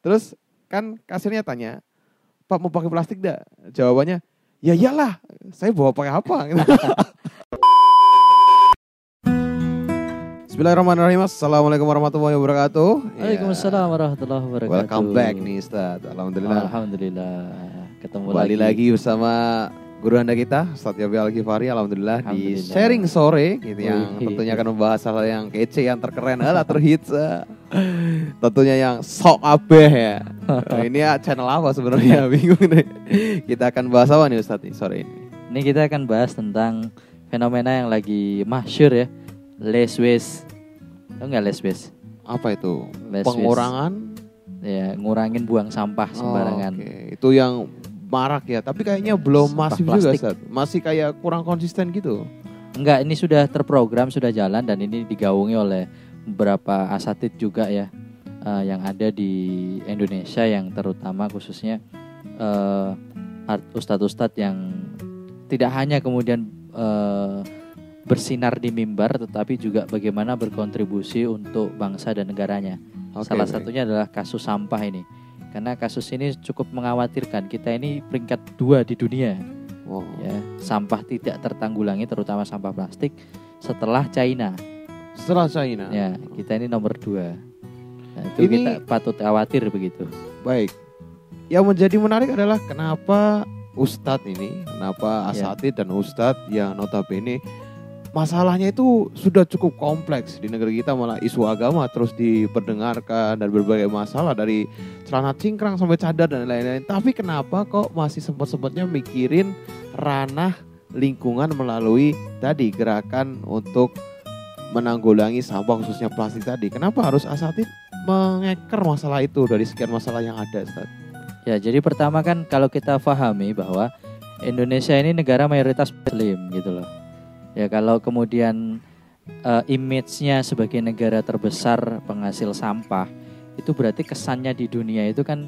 Terus kan kasirnya tanya, Pak mau pakai plastik dah? Jawabannya, ya iyalah, saya bawa pakai apa? Bismillahirrahmanirrahim. Assalamualaikum warahmatullahi wabarakatuh. Waalaikumsalam warahmatullahi Ya. wabarakatuh. Welcome back nih Ustaz. Alhamdulillah. Alhamdulillah. Ketemu Kembali lagi. lagi bersama guru anda kita, Ustaz Yabi Al-Ghifari. Alhamdulillah di Alhamdulillah. sharing sore gitu yang tentunya akan membahas hal yang kece, yang terkeren, alah terhits. eh. tentunya yang sok abeh ya. Eh, ini ya channel apa sebenarnya? Bingung deh. Kita akan bahas apa nih Ustaz nih sore ini? Ini kita akan bahas tentang fenomena yang lagi masyur ya. Less waste. Tahu nggak less waste? Apa itu? Less Pengurangan Ya, ngurangin buang sampah sembarangan. Oh, oke. Itu yang marak ya, tapi kayaknya belum masif juga. Ustaz. Masih kayak kurang konsisten gitu. Enggak, ini sudah terprogram, sudah jalan dan ini digaungi oleh beberapa asatid juga ya eh, yang ada di Indonesia yang terutama khususnya art- ustadz-ustadz yang tidak hanya kemudian eh, bersinar di mimbar tetapi juga bagaimana berkontribusi untuk bangsa dan negaranya. Oke, Salah baik. satunya adalah kasus sampah ini. Karena kasus ini cukup mengkhawatirkan. Kita ini peringkat dua di dunia Wow. ya sampah tidak tertanggulangi terutama sampah plastik setelah China Setelah China. ya kita ini nomor dua nah, itu Ini- kita patut khawatir begitu Baik. Yang menjadi menarik adalah kenapa Ustadz ini, kenapa Ya. asatid dan Ustadz yang notabene masalahnya itu sudah cukup kompleks di negeri kita malah isu agama terus diperdengarkan dan berbagai masalah dari celana cingkrang sampai cadar dan lain-lain. Tapi kenapa kok masih sempat-sempatnya mikirin ranah lingkungan melalui tadi gerakan untuk menanggulangi sampah khususnya plastik tadi. Kenapa harus asatid mengeker masalah itu dari sekian masalah yang ada, Ustaz? ya jadi pertama kan kalau kita pahami bahwa Indonesia ini negara mayoritas muslim gitu loh ya kalau kemudian eh, image-nya sebagai negara terbesar penghasil sampah itu berarti kesannya di dunia itu kan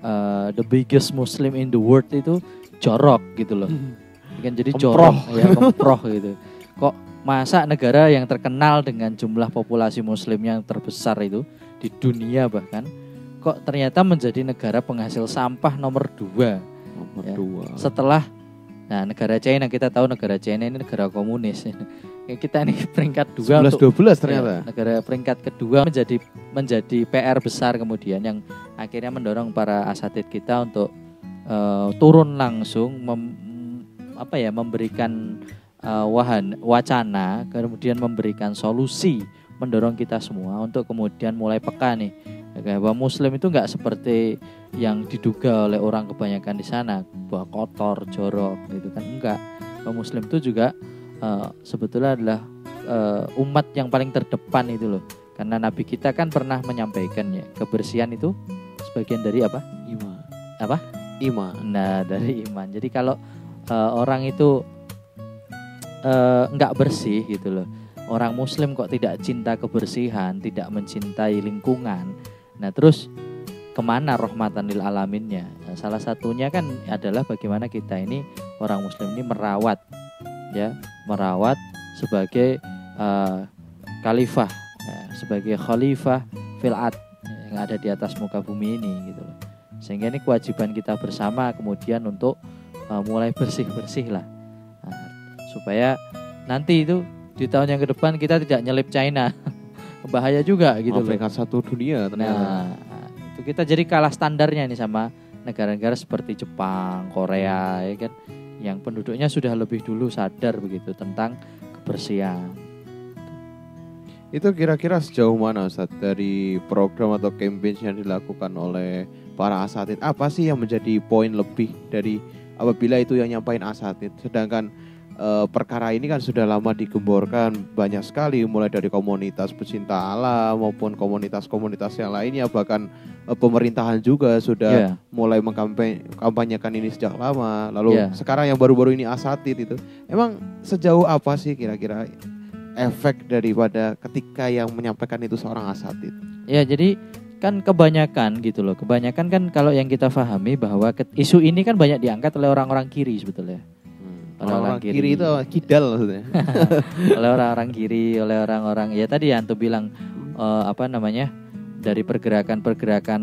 eh, the biggest muslim in the world itu jorok gitu loh kan jadi jorok ya kemproh gitu kok masa negara yang terkenal dengan jumlah populasi muslim yang terbesar itu di dunia bahkan kok ternyata menjadi negara penghasil sampah nomor dua Nomor Ya. dua. setelah nah negara China kita tahu negara China ini negara komunis kita ini peringkat dua 11 untuk 12 ternyata. Ya, negara peringkat kedua menjadi menjadi PR besar kemudian yang akhirnya mendorong para asatid kita untuk eh, turun langsung mem- apa ya memberikan eh, wahan wacana kemudian memberikan solusi mendorong kita semua untuk kemudian mulai peka nih bahwa muslim itu nggak seperti yang diduga oleh orang kebanyakan di sana bahwa kotor jorok gitu kan enggak bahwa muslim itu juga eh, sebetulnya adalah eh, umat yang paling terdepan itu loh. Karena Nabi kita kan pernah menyampaikan ya, kebersihan itu sebagian dari apa? Iman. Apa? Iman. Nah, dari iman. Jadi kalau eh, orang itu nggak bersih gitu loh. Orang muslim kok tidak cinta kebersihan, tidak mencintai lingkungan. Nah, terus ke mana rahmatan lil alaminnya? Nah, salah satunya kan adalah bagaimana kita ini orang muslim ini merawat ya, merawat sebagai eh, khalifah, ya, sebagai khalifah fil ard, yang ada di atas muka bumi ini gitu. Sehingga ini kewajiban kita bersama kemudian untuk eh, mulai bersih-bersih lah. Nah, supaya nanti itu di tahun yang ke depan kita tidak nyelip China. Bahaya juga gitu Oh, loh. satu dunia ternyata. Nah, itu kita jadi kalah standarnya nih sama negara-negara seperti Jepang, Korea, ya kan, yang penduduknya sudah lebih dulu sadar begitu tentang kebersihan. Itu kira-kira sejauh mana Ustaz dari program atau campaign yang dilakukan oleh para asatid? Apa sih yang menjadi poin lebih dari apabila itu yang nyampain asatid? Sedangkan eh, perkara ini kan sudah lama digemborkan banyak sekali mulai dari komunitas pecinta alam maupun komunitas-komunitas yang lainnya bahkan eh, pemerintahan juga sudah Ya, mulai mengkampanyekan ini sejak lama. Lalu Iya. sekarang yang baru-baru ini asatid itu. Emang sejauh apa sih kira-kira efek daripada ketika yang menyampaikan itu seorang asatid? ya jadi kan kebanyakan gitu loh. Kebanyakan kan kalau yang kita pahami bahwa isu ini kan banyak diangkat oleh orang-orang kiri sebetulnya. Orang-orang Orang-orang kiri. kiri. itu kidal maksudnya. oleh orang-orang kiri, oleh orang-orang ya tadi yang tuh bilang eh, apa namanya dari pergerakan-pergerakan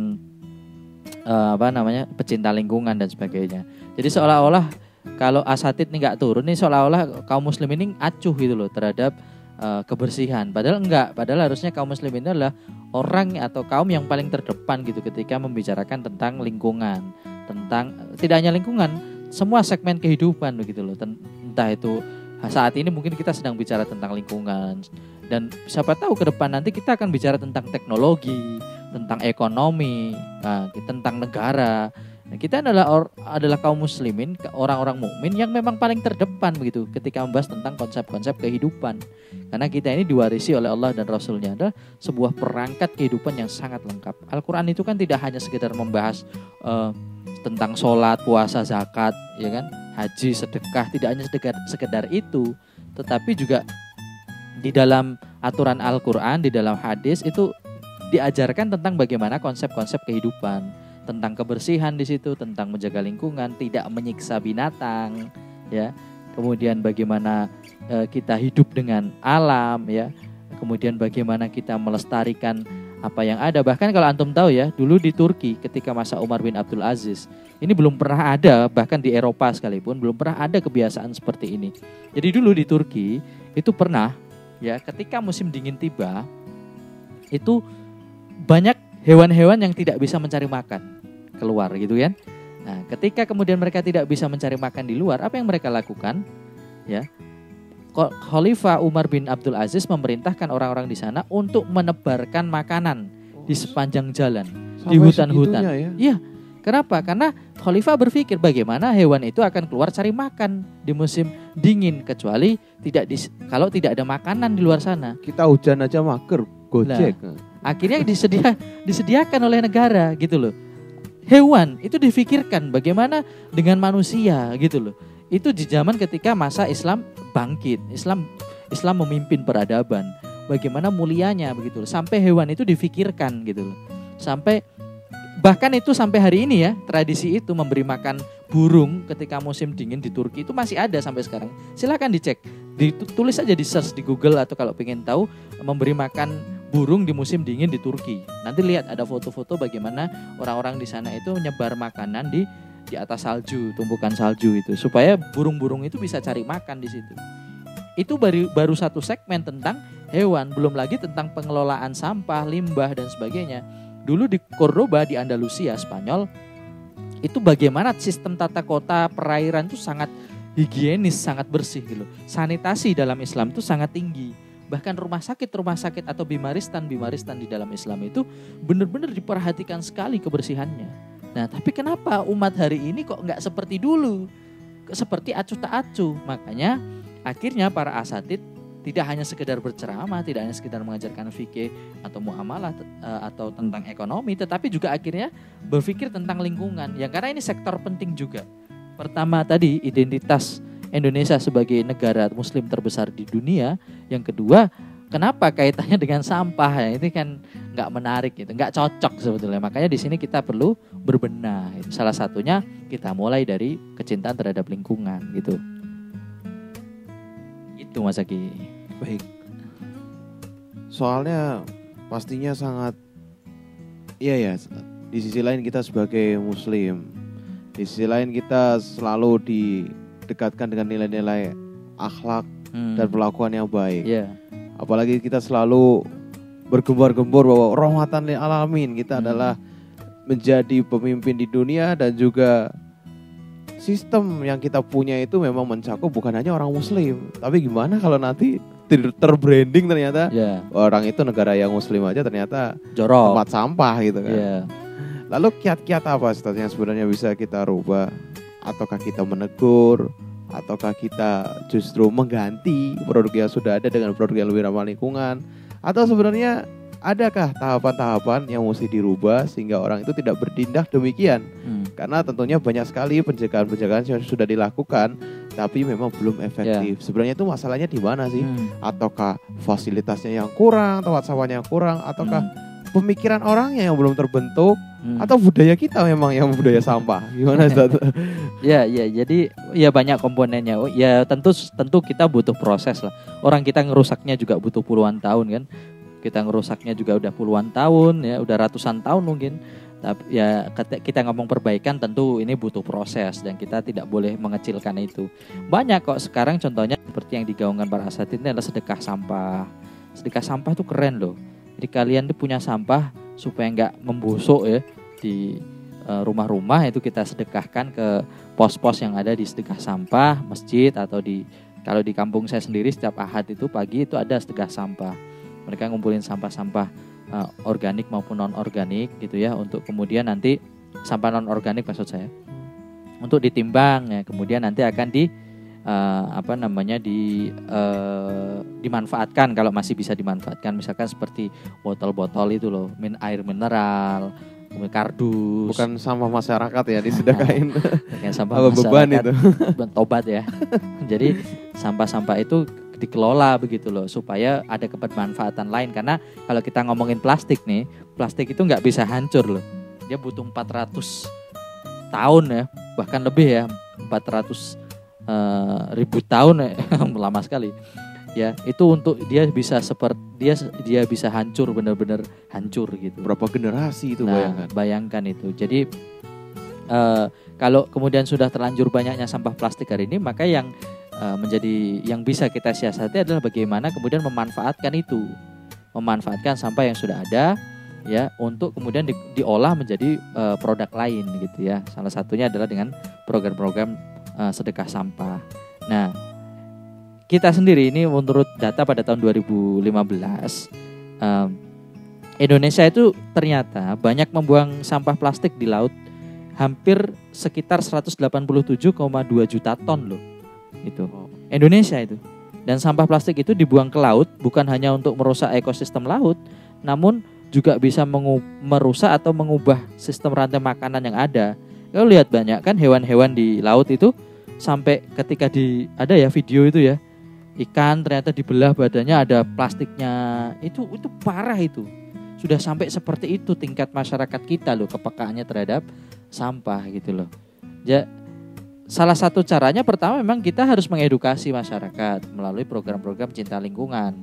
eh, apa namanya pecinta lingkungan dan sebagainya. Jadi seolah-olah kalau asatid ini nggak turun nih seolah-olah kaum muslim ini acuh gitu loh terhadap eh, kebersihan. Padahal enggak. Padahal harusnya kaum muslim ini adalah orang atau kaum yang paling terdepan gitu ketika membicarakan tentang lingkungan, tentang tidak hanya lingkungan, semua segmen kehidupan begitu loh. Entah itu saat ini mungkin kita sedang bicara tentang lingkungan dan siapa tahu ke depan nanti kita akan bicara tentang teknologi, tentang ekonomi, nah, tentang negara. Nah, kita adalah or- adalah kaum muslimin, orang-orang mukmin yang memang paling terdepan begitu ketika membahas tentang konsep-konsep kehidupan. Karena kita ini diwarisi oleh Allah dan Rasulnya adalah sebuah perangkat kehidupan yang sangat lengkap. Al-Quran itu kan tidak hanya sekedar membahas eh, tentang sholat, puasa, zakat, ya kan, haji, sedekah, tidak hanya sekedar, sekedar itu, tetapi juga di dalam aturan Al-Quran, di dalam hadis itu diajarkan tentang bagaimana konsep-konsep kehidupan, tentang kebersihan di situ, tentang menjaga lingkungan, tidak menyiksa binatang, ya. Kemudian bagaimana eh, kita hidup dengan alam, ya. Kemudian bagaimana kita melestarikan apa yang ada. Bahkan kalau antum tahu ya, dulu di Turki ketika masa Umar bin Abdul Aziz, ini belum pernah ada, bahkan di Eropa sekalipun belum pernah ada kebiasaan seperti ini. Jadi dulu di Turki itu pernah ya ketika musim dingin tiba itu banyak hewan-hewan yang tidak bisa mencari makan keluar gitu kan. Nah, ketika kemudian mereka tidak bisa mencari makan di luar, apa yang mereka lakukan? Ya. Khalifah Umar bin Abdul Aziz memerintahkan orang-orang di sana untuk menebarkan makanan di sepanjang jalan. Sampai hutan-hutan. ya. Iya. Kenapa? Karena Khalifah berpikir bagaimana hewan itu akan keluar cari makan di musim dingin kecuali tidak dis- kalau tidak ada makanan di luar sana. Kita hujan aja mager, gojek. Akhirnya disedia disediakan oleh negara gitu loh. Hewan itu difikirkan bagaimana dengan manusia gitu loh. Itu di zaman ketika masa Islam bangkit, Islam Islam memimpin peradaban. Bagaimana mulianya begitu. Sampai hewan itu difikirkan gitu loh. Sampai bahkan itu sampai hari ini ya tradisi itu memberi makan burung ketika musim dingin di Turki itu masih ada sampai sekarang. Silakan dicek, ditulis aja di search di Google atau kalau pengen tahu memberi makan burung di musim dingin di Turki. Nanti lihat ada foto-foto bagaimana orang-orang di sana itu nyebar makanan di di atas salju, tumpukan salju itu supaya burung-burung itu bisa cari makan di situ. Itu baru baru satu segmen tentang hewan, belum lagi tentang pengelolaan sampah, limbah dan sebagainya. Dulu di Cordoba di Andalusia, Spanyol, itu bagaimana sistem tata kota perairan itu sangat higienis, sangat bersih gitu. Sanitasi dalam Islam itu sangat tinggi. Bahkan rumah sakit, rumah sakit atau bimaristan, bimaristan di dalam Islam itu benar-benar diperhatikan sekali kebersihannya. Nah, tapi kenapa umat hari ini kok nggak seperti dulu? Seperti acuh tak acuh. Makanya akhirnya para asatid tidak hanya sekedar berceramah, tidak hanya sekedar mengajarkan fikih atau muamalah eh, atau tentang ekonomi, tetapi juga akhirnya berpikir tentang lingkungan. Ya karena ini sektor penting juga. Pertama tadi identitas Indonesia sebagai negara muslim terbesar di dunia. Yang kedua, kenapa kaitannya dengan sampah? Ya, ini kan nggak menarik gitu, nggak cocok sebetulnya. Makanya di sini kita perlu berbenah. Itu salah satunya kita mulai dari kecintaan terhadap lingkungan gitu. Itu Mas Aki. Baik. Soalnya pastinya sangat iya ya. Di sisi lain kita sebagai muslim, di sisi lain kita selalu didekatkan dengan nilai-nilai akhlak Hmm. dan perlakuan yang baik. Iya. Apalagi kita selalu bergembor-gembor bahwa rahmatan lil alamin kita Hmm. adalah menjadi pemimpin di dunia dan juga sistem yang kita punya itu memang mencakup bukan hanya orang muslim. Tapi gimana kalau nanti ter- terbranding ternyata Ya, orang itu negara yang muslim aja ternyata jorok. tempat sampah gitu kan. Iya. Lalu kiat-kiat apa Ustaz, yang sebenarnya bisa kita rubah? Ataukah kita menegur? Ataukah kita justru mengganti produk yang sudah ada dengan produk yang lebih ramah lingkungan? Atau sebenarnya adakah tahapan-tahapan yang mesti dirubah sehingga orang itu tidak bertindak demikian? Hmm. Karena tentunya banyak sekali pencegahan-pencegahan yang sudah dilakukan tapi memang belum efektif. Sebenarnya itu masalahnya di mana sih? Hmm. Ataukah fasilitasnya yang kurang, tempat sampahnya yang kurang, ataukah pemikiran orangnya yang belum terbentuk Hmm. atau budaya kita memang yang budaya sampah gimana Ustaz? Ya, ya, jadi ya banyak komponennya. Oh, ya tentu tentu kita butuh proses lah. Orang kita ngerusaknya juga butuh puluhan tahun kan. Kita ngerusaknya juga udah puluhan tahun ya, udah ratusan tahun mungkin. Tapi ya kita ngomong perbaikan tentu ini butuh proses dan kita tidak boleh mengecilkan itu. Banyak kok sekarang contohnya seperti yang digaungkan para asatid ini adalah sedekah sampah. Sedekah sampah itu keren loh. Jadi kalian tuh punya sampah supaya nggak membusuk ya di eh, rumah-rumah itu kita sedekahkan ke pos-pos yang ada di sedekah sampah masjid atau di kalau di kampung saya sendiri setiap ahad itu pagi itu ada sedekah sampah. Mereka ngumpulin sampah-sampah uh, organik maupun non organik gitu ya untuk kemudian nanti sampah non organik maksud saya untuk ditimbang ya kemudian nanti akan di uh, apa namanya di uh, dimanfaatkan kalau masih bisa dimanfaatkan. Misalkan seperti botol-botol itu loh min air mineral kardus. Bukan sampah masyarakat ya disedekain. kayak sampah Apa beban itu? tobat ya. Jadi sampah-sampah itu dikelola begitu loh supaya ada kebermanfaatan lain. Karena kalau kita ngomongin plastik nih plastik itu nggak bisa hancur loh. Dia butuh 400 tahun ya bahkan lebih ya 400 eh, ribu tahun ya lama sekali ya itu untuk dia bisa seperti dia dia bisa hancur benar-benar hancur gitu Berapa generasi itu Nah, bayangkan. bayangkan itu. Jadi eh, kalau kemudian sudah terlanjur banyaknya sampah plastik hari ini, maka yang eh, menjadi yang bisa kita siasati adalah bagaimana kemudian memanfaatkan itu, memanfaatkan sampah yang sudah ada, ya, untuk kemudian di- diolah menjadi eh, produk lain, gitu ya. Salah satunya adalah dengan program-program eh, sedekah sampah. Nah, kita sendiri ini menurut data pada tahun 2015 em, Indonesia itu ternyata banyak membuang sampah plastik di laut hampir sekitar 187,2 juta ton loh. Itu. Indonesia itu. Dan sampah plastik itu dibuang ke laut bukan hanya untuk merusak ekosistem laut, namun juga bisa merusak atau mengubah sistem rantai makanan yang ada. Kalau lihat banyak kan hewan-hewan di laut itu sampai ketika di ada ya video itu ya. Ikan ternyata dibelah badannya ada plastiknya. Itu itu parah itu. Sudah sampai seperti itu tingkat masyarakat kita loh kepekaannya terhadap sampah gitu loh. Ya salah satu caranya pertama memang kita harus mengedukasi masyarakat melalui program-program cinta lingkungan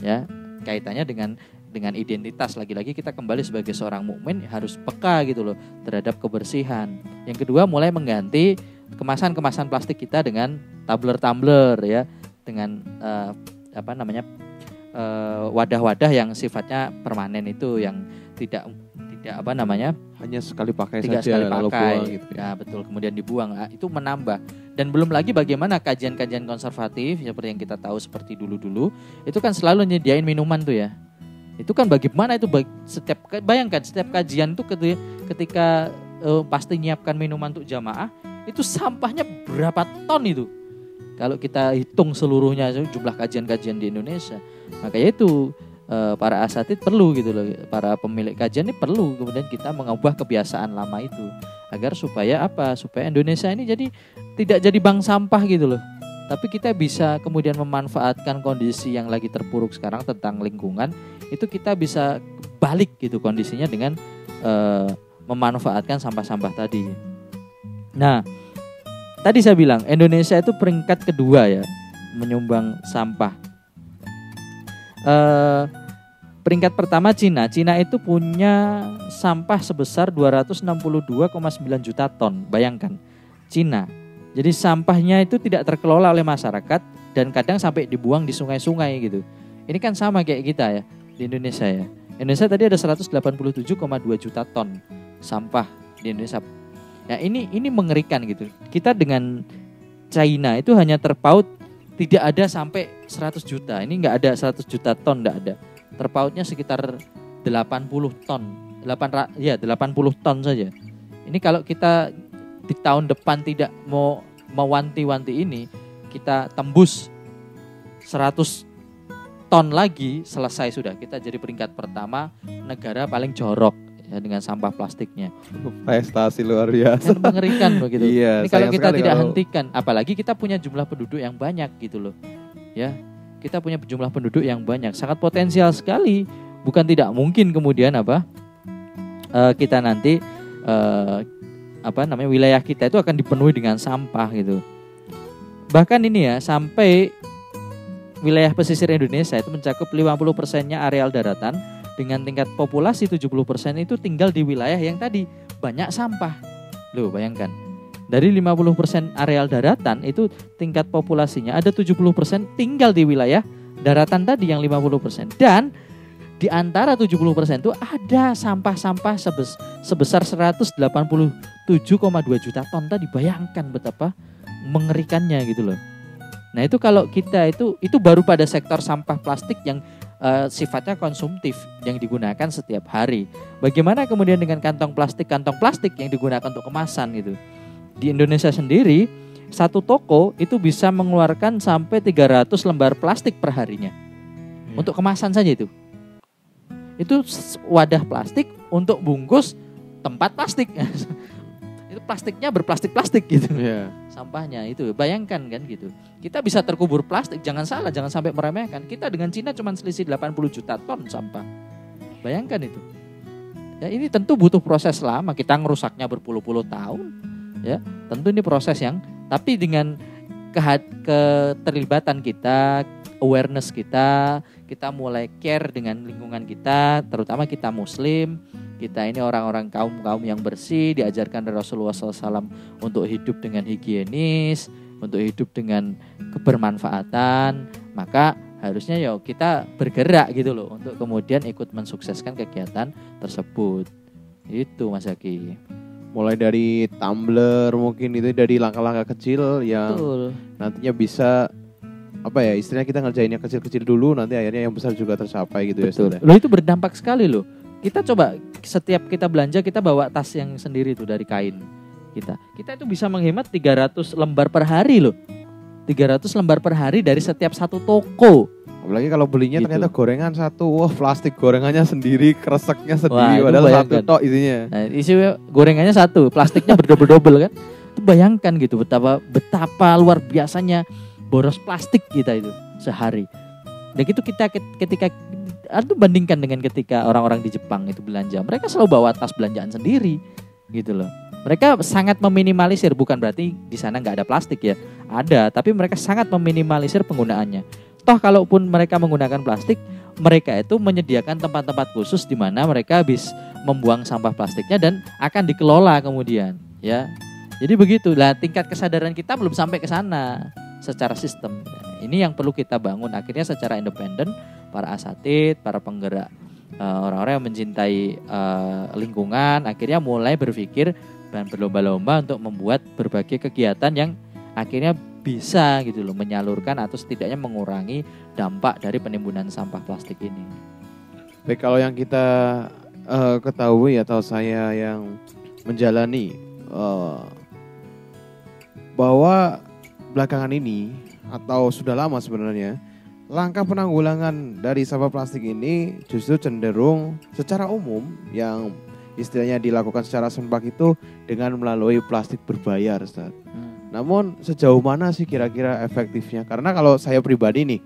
ya. Kaitannya dengan dengan identitas. Lagi-lagi kita kembali sebagai seorang mukmin harus peka gitu loh terhadap kebersihan. Yang kedua mulai mengganti kemasan-kemasan plastik kita dengan tumbler-tumbler ya. Dengan eh, apa namanya eh, wadah-wadah yang sifatnya permanen itu yang tidak tidak apa namanya Hanya sekali pakai tiga saja sekali lalu pakai. buang gitu ya. ya betul kemudian dibuang. Ah, itu menambah. Dan belum lagi bagaimana kajian-kajian konservatif seperti yang kita tahu seperti dulu-dulu itu kan selalu nyediain minuman tuh ya itu kan bagaimana itu? Setiap bayangkan setiap kajian itu ketika, ketika eh, pasti nyiapkan minuman untuk jamaah itu sampahnya berapa ton itu? Kalau kita hitung seluruhnya jumlah kajian-kajian di Indonesia. Makanya itu eh, para asatid perlu gitu loh para pemilik kajian ini perlu kemudian kita mengubah kebiasaan lama itu. Agar supaya apa? Supaya Indonesia ini jadi tidak jadi bank sampah gitu loh tapi kita bisa kemudian memanfaatkan kondisi yang lagi terpuruk sekarang tentang lingkungan itu kita bisa balik gitu kondisinya dengan eh, memanfaatkan sampah-sampah tadi nah tadi saya bilang Indonesia itu peringkat kedua ya menyumbang sampah eh peringkat pertama Cina. Cina itu punya sampah sebesar 262,9 juta ton. Bayangkan, Cina. Jadi sampahnya itu tidak terkelola oleh masyarakat dan kadang sampai dibuang di sungai-sungai gitu. Ini kan sama kayak kita ya di Indonesia ya. Indonesia tadi ada 187,2 juta ton sampah di Indonesia. Ya ini ini mengerikan gitu. Kita dengan China itu hanya terpaut tidak ada sampai 100 juta. Ini nggak ada 100 juta ton, nggak ada. Terpautnya sekitar 80 ton. 8 ra- ya 80 ton saja. Ini kalau kita di tahun depan tidak mau mewanti-wanti ini, kita tembus 100 ton lagi selesai sudah. Kita jadi peringkat pertama negara paling jorok ya dengan sampah plastiknya. Prestasi luar biasa. Kan mengerikan begitu. Iya, Ini kalau kita tidak kalau- hentikan, apalagi kita punya jumlah penduduk yang banyak gitu loh. Ya, kita punya jumlah penduduk yang banyak, sangat potensial sekali. Bukan tidak mungkin kemudian apa? eh, kita nanti eh, apa namanya wilayah kita itu akan dipenuhi dengan sampah gitu. Bahkan ini ya sampai wilayah pesisir Indonesia itu mencakup 50 persennya areal daratan dengan tingkat populasi 70% itu tinggal di wilayah yang tadi banyak sampah. Loh, bayangkan. Dari 50% areal daratan itu tingkat populasinya ada 70% tinggal di wilayah daratan tadi yang 50%. Dan di antara 70% itu ada sampah-sampah sebes, sebesar 187,2 juta ton tadi. Bayangkan betapa mengerikannya gitu loh. Nah, itu kalau kita itu itu baru pada sektor sampah plastik yang uh, sifatnya konsumtif yang digunakan setiap hari. Bagaimana kemudian dengan kantong plastik kantong plastik yang digunakan untuk kemasan gitu? di Indonesia sendiri satu toko itu bisa mengeluarkan sampai 300 lembar plastik per harinya. Hmm. Untuk kemasan saja itu. Itu wadah plastik untuk bungkus tempat plastik. itu plastiknya berplastik-plastik gitu. Yeah. Sampahnya itu. Bayangkan kan gitu. Kita bisa terkubur plastik, jangan salah, jangan sampai meremehkan. Kita dengan Cina cuma selisih 80 juta ton sampah. Bayangkan itu. Ya ini tentu butuh proses lama, kita ngerusaknya berpuluh-puluh tahun ya tentu ini proses yang tapi dengan keterlibatan kita awareness kita kita mulai care dengan lingkungan kita terutama kita muslim. Kita ini orang-orang kaum kaum yang bersih diajarkan dari Rasulullah SAW untuk hidup dengan higienis untuk hidup dengan kebermanfaatan. Maka harusnya ya kita bergerak gitu loh untuk kemudian ikut mensukseskan kegiatan tersebut. Itu Mas Aki mulai dari tumbler mungkin itu dari langkah-langkah kecil yang Betul. nantinya bisa apa ya istilahnya kita ngerjainnya kecil-kecil dulu nanti akhirnya yang besar juga tercapai gitu Betul. ya. Lo itu berdampak sekali loh. Kita coba setiap kita belanja kita bawa tas yang sendiri tuh dari kain kita. Kita itu bisa menghemat 300 lembar per hari loh. 300 lembar per hari dari setiap satu toko. Apalagi kalau belinya gitu. ternyata gorengan satu, wah plastik gorengannya sendiri, kreseknya sendiri, wah, padahal satu tok isinya. Nah, isi gorengannya satu, plastiknya berdobel-dobel kan. Itu bayangkan gitu betapa betapa luar biasanya boros plastik kita itu sehari. Dan itu kita ketika itu bandingkan dengan ketika orang-orang di Jepang itu belanja, mereka selalu bawa tas belanjaan sendiri gitu loh. Mereka sangat meminimalisir, bukan berarti di sana nggak ada plastik ya, ada, tapi mereka sangat meminimalisir penggunaannya toh kalaupun mereka menggunakan plastik, mereka itu menyediakan tempat-tempat khusus di mana mereka habis membuang sampah plastiknya dan akan dikelola kemudian, ya. Jadi begitu. Lah tingkat kesadaran kita belum sampai ke sana secara sistem. Ini yang perlu kita bangun akhirnya secara independen para asatid, para penggerak eh, orang-orang yang mencintai uh, lingkungan akhirnya mulai berpikir dan berlomba-lomba untuk membuat berbagai kegiatan yang akhirnya bisa gitu loh menyalurkan atau setidaknya mengurangi dampak dari penimbunan sampah plastik ini. Baik kalau yang kita uh, ketahui atau saya yang menjalani uh, bahwa belakangan ini atau sudah lama sebenarnya langkah penanggulangan dari sampah plastik ini justru cenderung secara umum yang istilahnya dilakukan secara sempak itu dengan melalui plastik berbayar Ustaz. Hmm. Namun sejauh mana sih kira-kira efektifnya? Karena kalau saya pribadi nih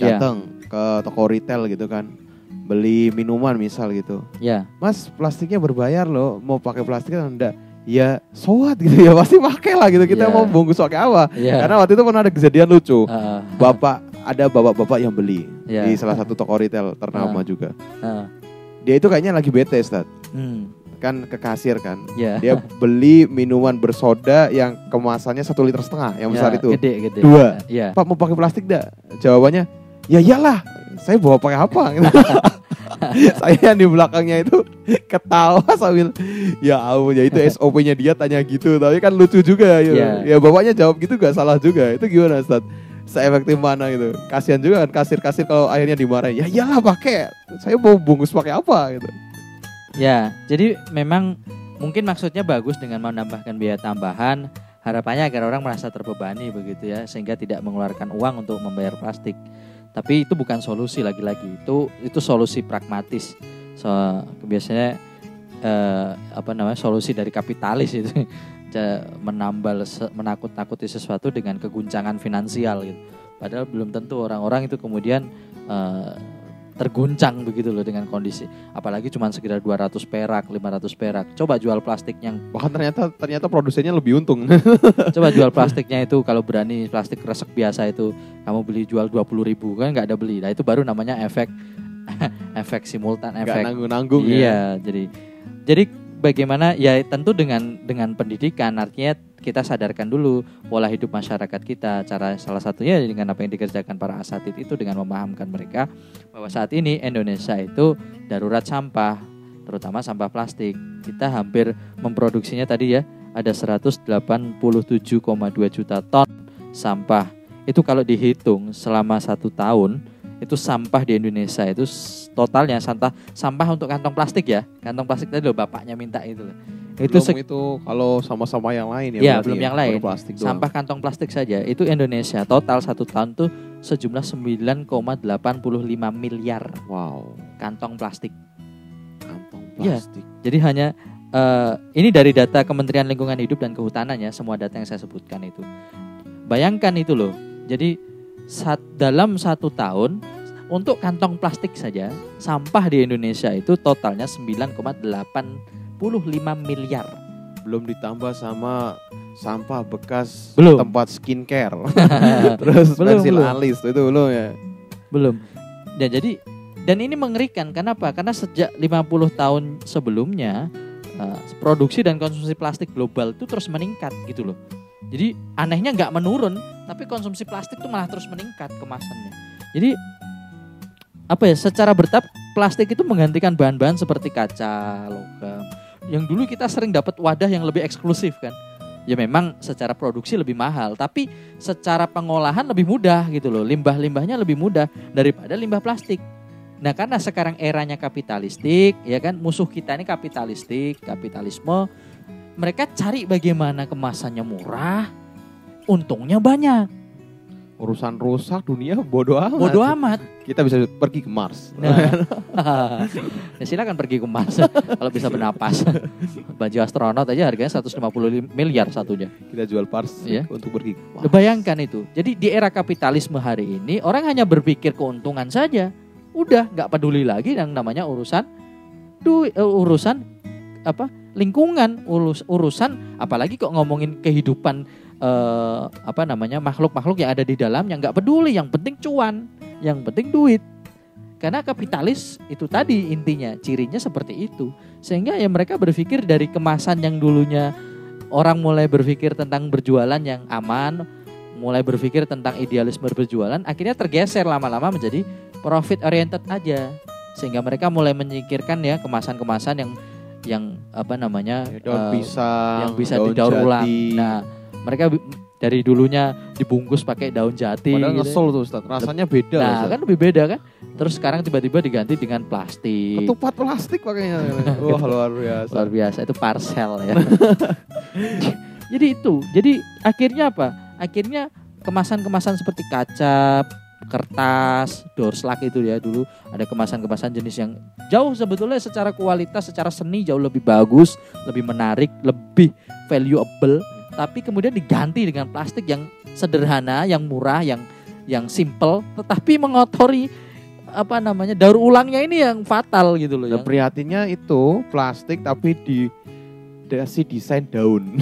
iya. datang yeah. ke toko retail gitu kan, beli minuman misal gitu. Ya. Yeah. Mas plastiknya berbayar loh, mau pakai plastik kan enggak? Ya soat gitu ya pasti pakai lah gitu kita yeah. mau bungkus pakai apa? Yeah. Karena waktu itu pernah ada kejadian lucu. Uh. Bapak ada bapak-bapak yang beli yeah. di salah satu toko retail ternama uh. juga. Uh. Dia itu kayaknya lagi bete, Ustaz. Hmm kan ke kasir kan. Yeah. Dia beli minuman bersoda yang kemasannya satu liter setengah yang besar yeah, itu. Gede, gede. Dua. Yeah. Pak mau pakai plastik dah? Jawabannya, ya iyalah. Saya bawa pakai apa? saya yang di belakangnya itu ketawa sambil ya ampun ya itu SOP-nya dia tanya gitu tapi kan lucu juga ya. Yeah. Ya bapaknya jawab gitu gak salah juga. Itu gimana Ustaz? Seefektif mana gitu. Kasihan juga kan kasir-kasir kalau akhirnya dimarahin. Ya iyalah pakai. Saya mau bungkus pakai apa gitu. Ya, jadi memang mungkin maksudnya bagus dengan menambahkan biaya tambahan. Harapannya agar orang merasa terbebani begitu ya, sehingga tidak mengeluarkan uang untuk membayar plastik. Tapi itu bukan solusi lagi-lagi. Itu itu solusi pragmatis. So, biasanya eh, apa namanya solusi dari kapitalis itu menambal menakut-nakuti sesuatu dengan keguncangan finansial gitu. Padahal belum tentu orang-orang itu kemudian eh, terguncang begitu loh dengan kondisi. Apalagi cuma sekitar 200 perak 500 perak. Coba jual plastik yang bahkan ternyata ternyata produsennya lebih untung. Coba jual plastiknya itu kalau berani plastik resek biasa itu kamu beli jual 20 ribu kan nggak ada beli. Nah itu baru namanya efek efek simultan, efek nanggung-nanggung ya. Iya, jadi jadi bagaimana ya tentu dengan dengan pendidikan artinya kita sadarkan dulu pola hidup masyarakat kita. Cara salah satunya dengan apa yang dikerjakan para asatid itu dengan memahamkan mereka bahwa saat ini Indonesia itu darurat sampah, terutama sampah plastik. Kita hampir memproduksinya tadi ya ada 187,2 juta ton sampah. Itu kalau dihitung selama satu tahun itu sampah di Indonesia itu totalnya sampah sampah untuk kantong plastik ya kantong plastik tadi loh bapaknya minta itu loh. itu Belum itu kalau sama-sama yang lain ya. Berarti belum ya, yang lain. Plastik doang. sampah kantong plastik saja itu Indonesia total satu tahun tuh sejumlah 9,85 miliar Wow, kantong plastik kantong Iya. plastik. jadi hanya eh, ini dari data Kementerian Lingkungan Hidup dan Kehutanan ya semua data yang saya sebutkan itu bayangkan itu loh jadi saat dalam satu tahun untuk kantong plastik saja sampah di Indonesia itu totalnya 9,85 miliar Belum ditambah sama sampah bekas Belum. tempat skincare. Terus Belum, pensil belum. alis itu belum ya. belum dan jadi dan ini mengerikan kenapa karena sejak 50 tahun sebelumnya eh, produksi dan konsumsi plastik global itu terus meningkat gitu loh jadi anehnya nggak menurun tapi konsumsi plastik itu malah terus meningkat kemasannya jadi apa ya secara bertahap plastik itu menggantikan bahan-bahan seperti kaca logam. Yang dulu kita sering dapat wadah yang lebih eksklusif kan? Ya memang secara produksi lebih mahal tapi secara pengolahan lebih mudah gitu loh. Limbah-limbahnya lebih mudah daripada limbah plastik. Nah karena sekarang eranya kapitalistik ya kan? Musuh kita ini kapitalistik kapitalisme. Mereka cari bagaimana kemasannya murah untungnya banyak Urusan rusak dunia bodoh amat. bodoh amat Kita bisa pergi ke Mars. Nah, ya silakan pergi ke Mars kalau bisa bernapas. Baju astronot aja harganya 150 miliar satunya. Kita jual Mars Iya. untuk pergi ke Mars. Bayangkan itu. Jadi di era kapitalisme hari ini orang hanya berpikir keuntungan saja. Udah nggak peduli lagi yang namanya urusan duit eh, urusan apa lingkungan urus, urusan apalagi kok ngomongin kehidupan eh, apa namanya makhluk-makhluk yang ada di dalamnya nggak peduli yang penting cuan yang penting duit. Karena kapitalis itu tadi intinya cirinya seperti itu. Sehingga ya mereka berpikir dari kemasan yang dulunya orang mulai berpikir tentang berjualan yang aman mulai berpikir tentang idealisme berjualan akhirnya tergeser lama-lama menjadi profit oriented aja. Sehingga mereka mulai menyingkirkan ya kemasan-kemasan yang yang apa namanya Ya, daun pisang, yang bisa daun didaur ulang. Nah, mereka dari dulunya dibungkus pakai daun jati. Padahal gitu. ngesel tuh Ustaz. Rasanya beda Nah, Ustaz. kan lebih beda kan. Terus sekarang tiba-tiba diganti dengan plastik. Ketupat plastik pakainya. Wah, luar biasa. Luar biasa itu parcel ya. jadi itu. Jadi akhirnya apa? Akhirnya kemasan-kemasan seperti kaca, kertas, door slug itu ya dulu ada kemasan-kemasan jenis yang jauh sebetulnya secara kualitas, secara seni jauh lebih bagus, lebih menarik, lebih valuable, tapi kemudian diganti dengan plastik yang sederhana, yang murah, yang yang simple, tetapi mengotori apa namanya daur ulangnya ini yang fatal gitu loh. Yang- prihatinnya itu plastik tapi di dasi desain daun.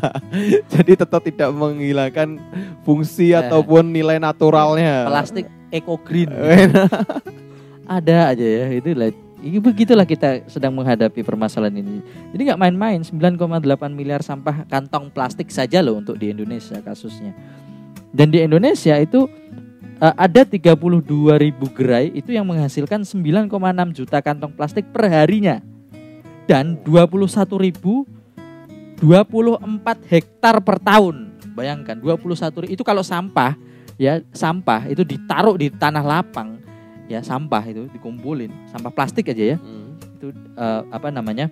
Jadi tetap tidak menghilangkan fungsi Ya. ataupun nilai naturalnya. plastik eco green ada aja ya itu lah ini begitulah kita sedang menghadapi permasalahan ini jadi nggak main-main 9,8 miliar sampah kantong plastik saja loh untuk di Indonesia kasusnya dan di Indonesia itu eh, ada 32 ribu gerai itu yang menghasilkan 9,6 juta kantong plastik per harinya dan 21 ribu 24 hektar per tahun. Bayangkan 21 ri- itu kalau sampah ya sampah itu ditaruh di tanah lapang ya sampah itu dikumpulin sampah plastik aja ya. Hmm. itu eh, apa namanya?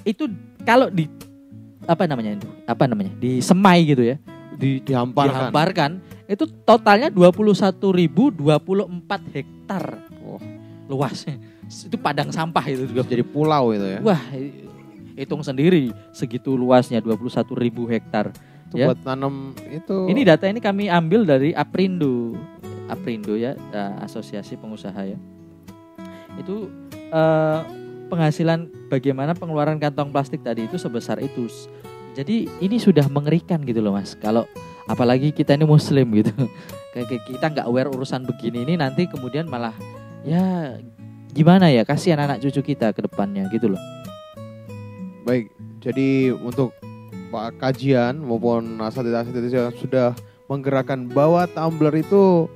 Itu kalau di apa namanya itu? Apa namanya? Di semai gitu ya. Di Dihamparkan. dihamparkan. Itu totalnya 21.024 hektar. Wah. luasnya itu padang sampah itu juga Jadi pulau itu ya. wah hitung sendiri segitu luasnya 21.000 hektar Itu Ya. buat tanam itu. ini data ini kami ambil dari Aprindo. Aprindo ya, asosiasi pengusaha ya. Itu eh, penghasilan bagaimana pengeluaran kantong plastik tadi itu sebesar itu. Jadi ini sudah mengerikan gitu loh Mas. Kalau apalagi kita ini muslim gitu kayak kita nggak aware urusan begini ini nanti kemudian malah ya gimana ya kasihan anak cucu kita ke depannya gitu loh. Baik, jadi untuk Pak kajian maupun asatidz-asatidz yang sudah menggerakkan bahwa tumbler itu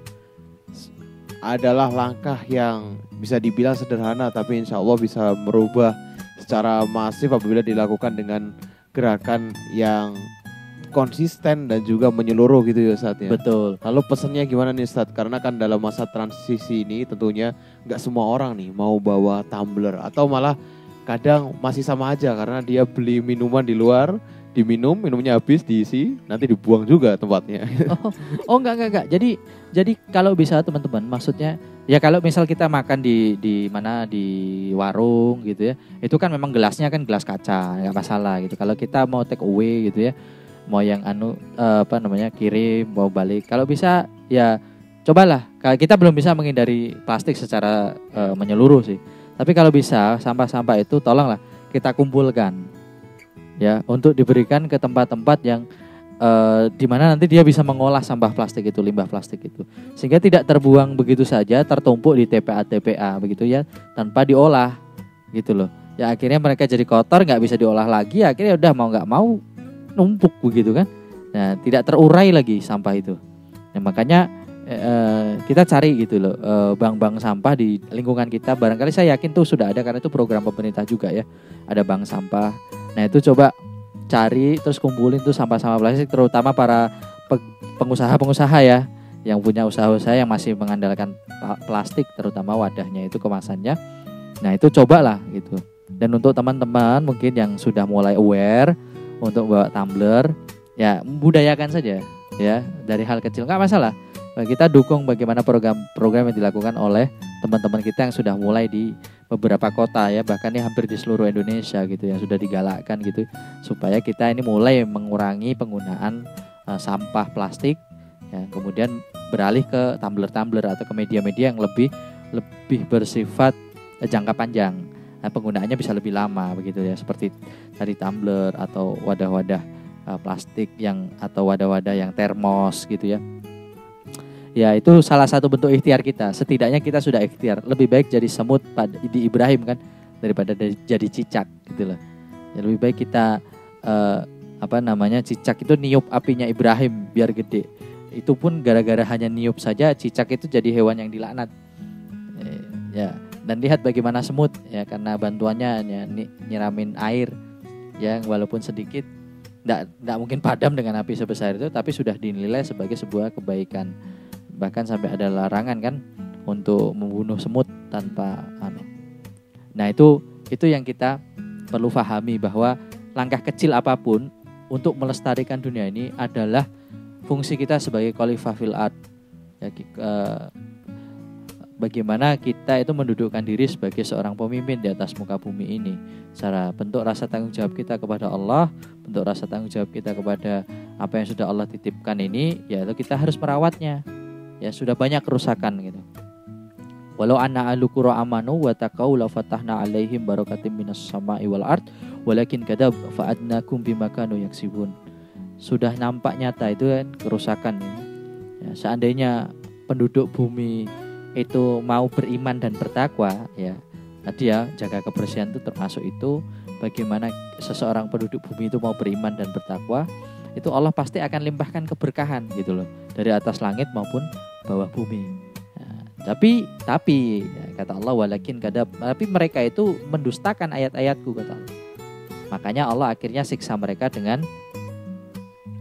adalah langkah yang bisa dibilang sederhana tapi insya Allah bisa merubah secara masif apabila dilakukan dengan gerakan yang konsisten dan juga menyeluruh gitu ya Ustadz ya. betul Lalu pesannya gimana nih Ustadz? Karena kan dalam masa transisi ini tentunya nggak semua orang nih mau bawa tumbler atau malah kadang masih sama aja karena dia beli minuman di luar, diminum, minumnya habis diisi, nanti dibuang juga tempatnya. Oh enggak enggak enggak. Jadi jadi kalau bisa teman-teman maksudnya ya kalau misal kita makan di di mana di warung gitu ya. Itu kan memang gelasnya kan gelas kaca, nggak masalah gitu. Kalau kita mau take away gitu ya, mau yang anu eh, apa namanya kirim mau balik. Kalau bisa ya cobalah. Kita belum bisa menghindari plastik secara eh, menyeluruh sih. Tapi kalau bisa sampah-sampah itu tolonglah kita kumpulkan ya untuk diberikan ke tempat-tempat yang eh, di mana nanti dia bisa mengolah sampah plastik itu, limbah plastik itu, sehingga tidak terbuang begitu saja, tertumpuk di TPA TPA begitu ya, tanpa diolah, gitu loh. Ya akhirnya mereka jadi kotor, nggak bisa diolah lagi, akhirnya udah mau nggak mau numpuk begitu kan, nah tidak terurai lagi sampah itu. Nah, makanya eh, kita cari gitu loh eh, bank-bank sampah di lingkungan kita, barangkali saya yakin tuh sudah ada karena itu program pemerintah juga ya, ada bank sampah. Nah itu coba cari terus kumpulin tuh sampah-sampah plastik terutama para pe- pengusaha-pengusaha ya yang punya usaha-usaha yang masih mengandalkan plastik terutama wadahnya itu kemasannya. Nah, itu cobalah gitu. Dan untuk teman-teman mungkin yang sudah mulai aware untuk bawa tumbler ya budayakan saja ya dari hal kecil nggak masalah. Kita dukung bagaimana program-program yang dilakukan oleh teman-teman kita yang sudah mulai di beberapa kota ya bahkan ini hampir di seluruh Indonesia gitu yang sudah digalakkan gitu supaya kita ini mulai mengurangi penggunaan eh, sampah plastik ya kemudian beralih ke tumbler-tumbler atau ke media-media yang lebih lebih bersifat eh, jangka panjang nah, penggunaannya bisa lebih lama begitu ya seperti tadi tumbler atau wadah-wadah eh, plastik yang atau wadah-wadah yang termos gitu ya Ya itu salah satu bentuk ikhtiar kita. Setidaknya kita sudah ikhtiar. Lebih baik jadi semut pada di Ibrahim kan daripada dari- jadi cicak gitu loh. Ya lebih baik kita eh, apa namanya cicak itu niup apinya Ibrahim biar gede. Itu pun gara-gara hanya niup saja cicak itu jadi hewan yang dilaknat. Eh, ya dan lihat bagaimana semut ya karena bantuannya ni- nyiramin air yang walaupun sedikit tidak mungkin padam dengan api sebesar itu tapi sudah dinilai sebagai sebuah kebaikan bahkan sampai ada larangan kan untuk membunuh semut tanpa anu. Nah, itu itu yang kita perlu pahami bahwa langkah kecil apa pun untuk melestarikan dunia ini adalah fungsi kita sebagai khalifah fil ard. Ya, eh, bagaimana kita itu mendudukkan diri sebagai seorang pemimpin di atas muka bumi ini. Secara bentuk rasa tanggung jawab kita kepada Allah, bentuk rasa tanggung jawab kita kepada apa yang sudah Allah titipkan ini, yaitu kita harus merawatnya ya sudah banyak kerusakan gitu. Walau anna ahlu qura amanu wa taqau la fatahna alaihim barakatim minas sama'i wal ard walakin kadab fa'adnakum bima kanu yaksibun. Sudah nampak nyata itu kan kerusakan. Ya, seandainya penduduk bumi itu mau beriman dan bertakwa ya tadi ya jaga kebersihan itu termasuk itu bagaimana seseorang penduduk bumi itu mau beriman dan bertakwa itu Allah pasti akan limpahkan keberkahan gitu loh dari atas langit maupun bawah bumi. Nah, tapi tapi ya, kata Allah walakin kadab tapi mereka itu mendustakan ayat-ayatku kata Allah. Makanya Allah akhirnya siksa mereka dengan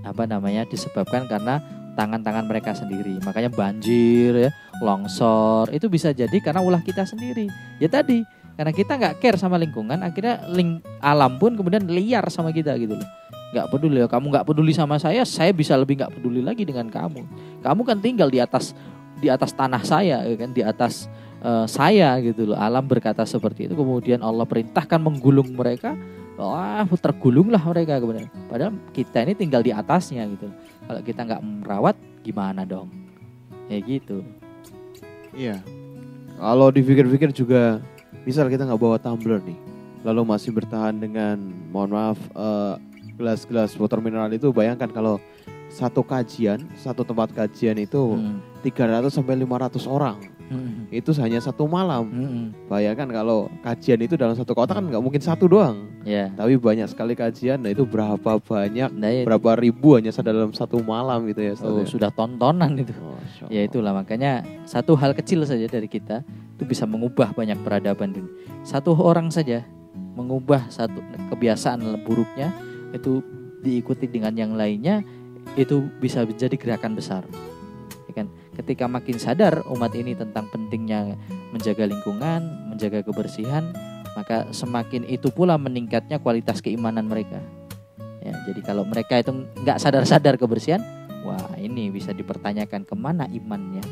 apa namanya disebabkan karena tangan-tangan mereka sendiri. Makanya banjir ya, longsor itu bisa jadi karena ulah kita sendiri. Ya tadi karena kita nggak care sama lingkungan akhirnya ling alam pun kemudian liar sama kita gitu loh nggak peduli ya kamu nggak peduli sama saya saya bisa lebih nggak peduli lagi dengan kamu kamu kan tinggal di atas di atas tanah saya ya kan di atas eh, saya gitu loh alam berkata seperti itu kemudian Allah perintahkan menggulung mereka wah tergulunglah mereka kemudian padahal kita ini tinggal di atasnya gitu kalau kita nggak merawat gimana dong ya gitu Iya. Kalau dipikir-pikir juga, misal kita nggak bawa tumbler nih, lalu masih bertahan dengan, mohon maaf, eh, gelas-gelas water mineral itu, bayangkan kalau satu kajian, satu tempat kajian itu Hmm. 300 sampai 500 orang. Hmm. Itu hanya satu malam. Hmm. Bayangkan kalau kajian itu dalam satu kota kan nggak mungkin satu doang. Ya. Tapi banyak sekali kajian, nah itu berapa banyak, Nah, ya, berapa ribu hanya dalam satu malam gitu ya. Oh, ya. sudah tontonan itu. Masya Ya itulah makanya satu hal kecil saja dari kita itu bisa mengubah banyak peradaban dunia. Satu orang saja mengubah satu kebiasaan buruknya itu diikuti dengan yang lainnya itu bisa menjadi gerakan besar. Ketika makin sadar umat ini tentang pentingnya menjaga lingkungan, menjaga kebersihan, maka semakin itu pula meningkatnya kualitas keimanan mereka. Ya, jadi kalau mereka itu nggak sadar-sadar kebersihan, wah ini bisa dipertanyakan ke mana imannya.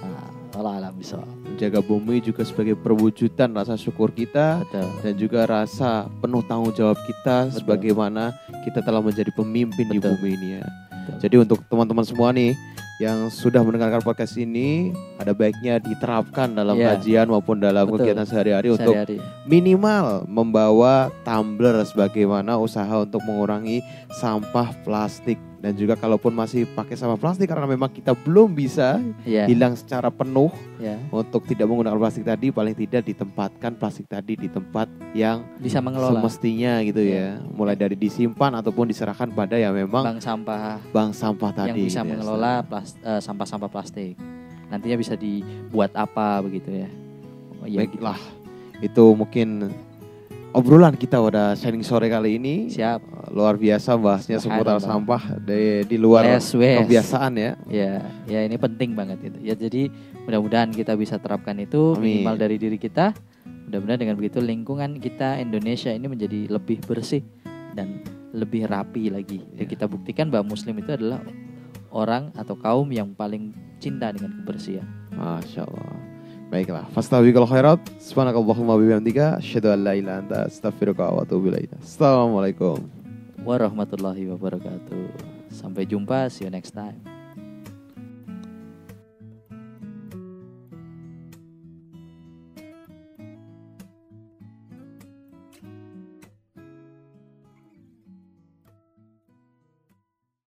Nah, Allah alam bisa. Menjaga bumi juga sebagai perwujudan rasa syukur kita Betul. dan juga rasa penuh tanggung jawab kita Betul. sebagaimana kita telah menjadi pemimpin di Betul. bumi ini ya. Betul. Jadi untuk teman-teman semua nih yang sudah mendengarkan podcast ini ada baiknya diterapkan dalam Iya. kajian maupun dalam Betul. kegiatan sehari-hari untuk Sehari-hari. minimal membawa tumbler sebagaimana usaha untuk mengurangi sampah plastik dan juga kalaupun masih pakai sampah plastik karena memang kita belum bisa Ya, hilang secara penuh ya. untuk tidak menggunakan plastik tadi paling tidak ditempatkan plastik tadi di tempat yang Bisa mengelola semestinya gitu ya mulai dari disimpan ataupun diserahkan pada yang memang bank sampah bank sampah tadi yang bisa gitu ya, mengelola plas- eh, sampah-sampah plastik. Nantinya bisa dibuat apa begitu ya. Oh, gitu. baiklah itu mungkin obrolan kita pada sharing sore kali ini Siap. luar biasa bahasnya seputar sampah di, di luar Wes, wes. kebiasaan ya Ya, ya ini penting banget itu. Ya jadi mudah-mudahan kita bisa terapkan itu Amin. minimal dari diri kita. Mudah-mudahan dengan begitu lingkungan kita Indonesia ini menjadi lebih bersih dan lebih rapi lagi. Dan Ya. kita buktikan bahwa Muslim itu adalah orang atau kaum yang paling cinta dengan kebersihan. Masya Allah Baiklah Fastabiqal khairat Subhanakallahumma bihamdika Asyhadu an la ilaha anta Astaghfiruka wa atubu ilaika Assalamualaikum Warahmatullahi wabarakatuh. Sampai jumpa, see you next time.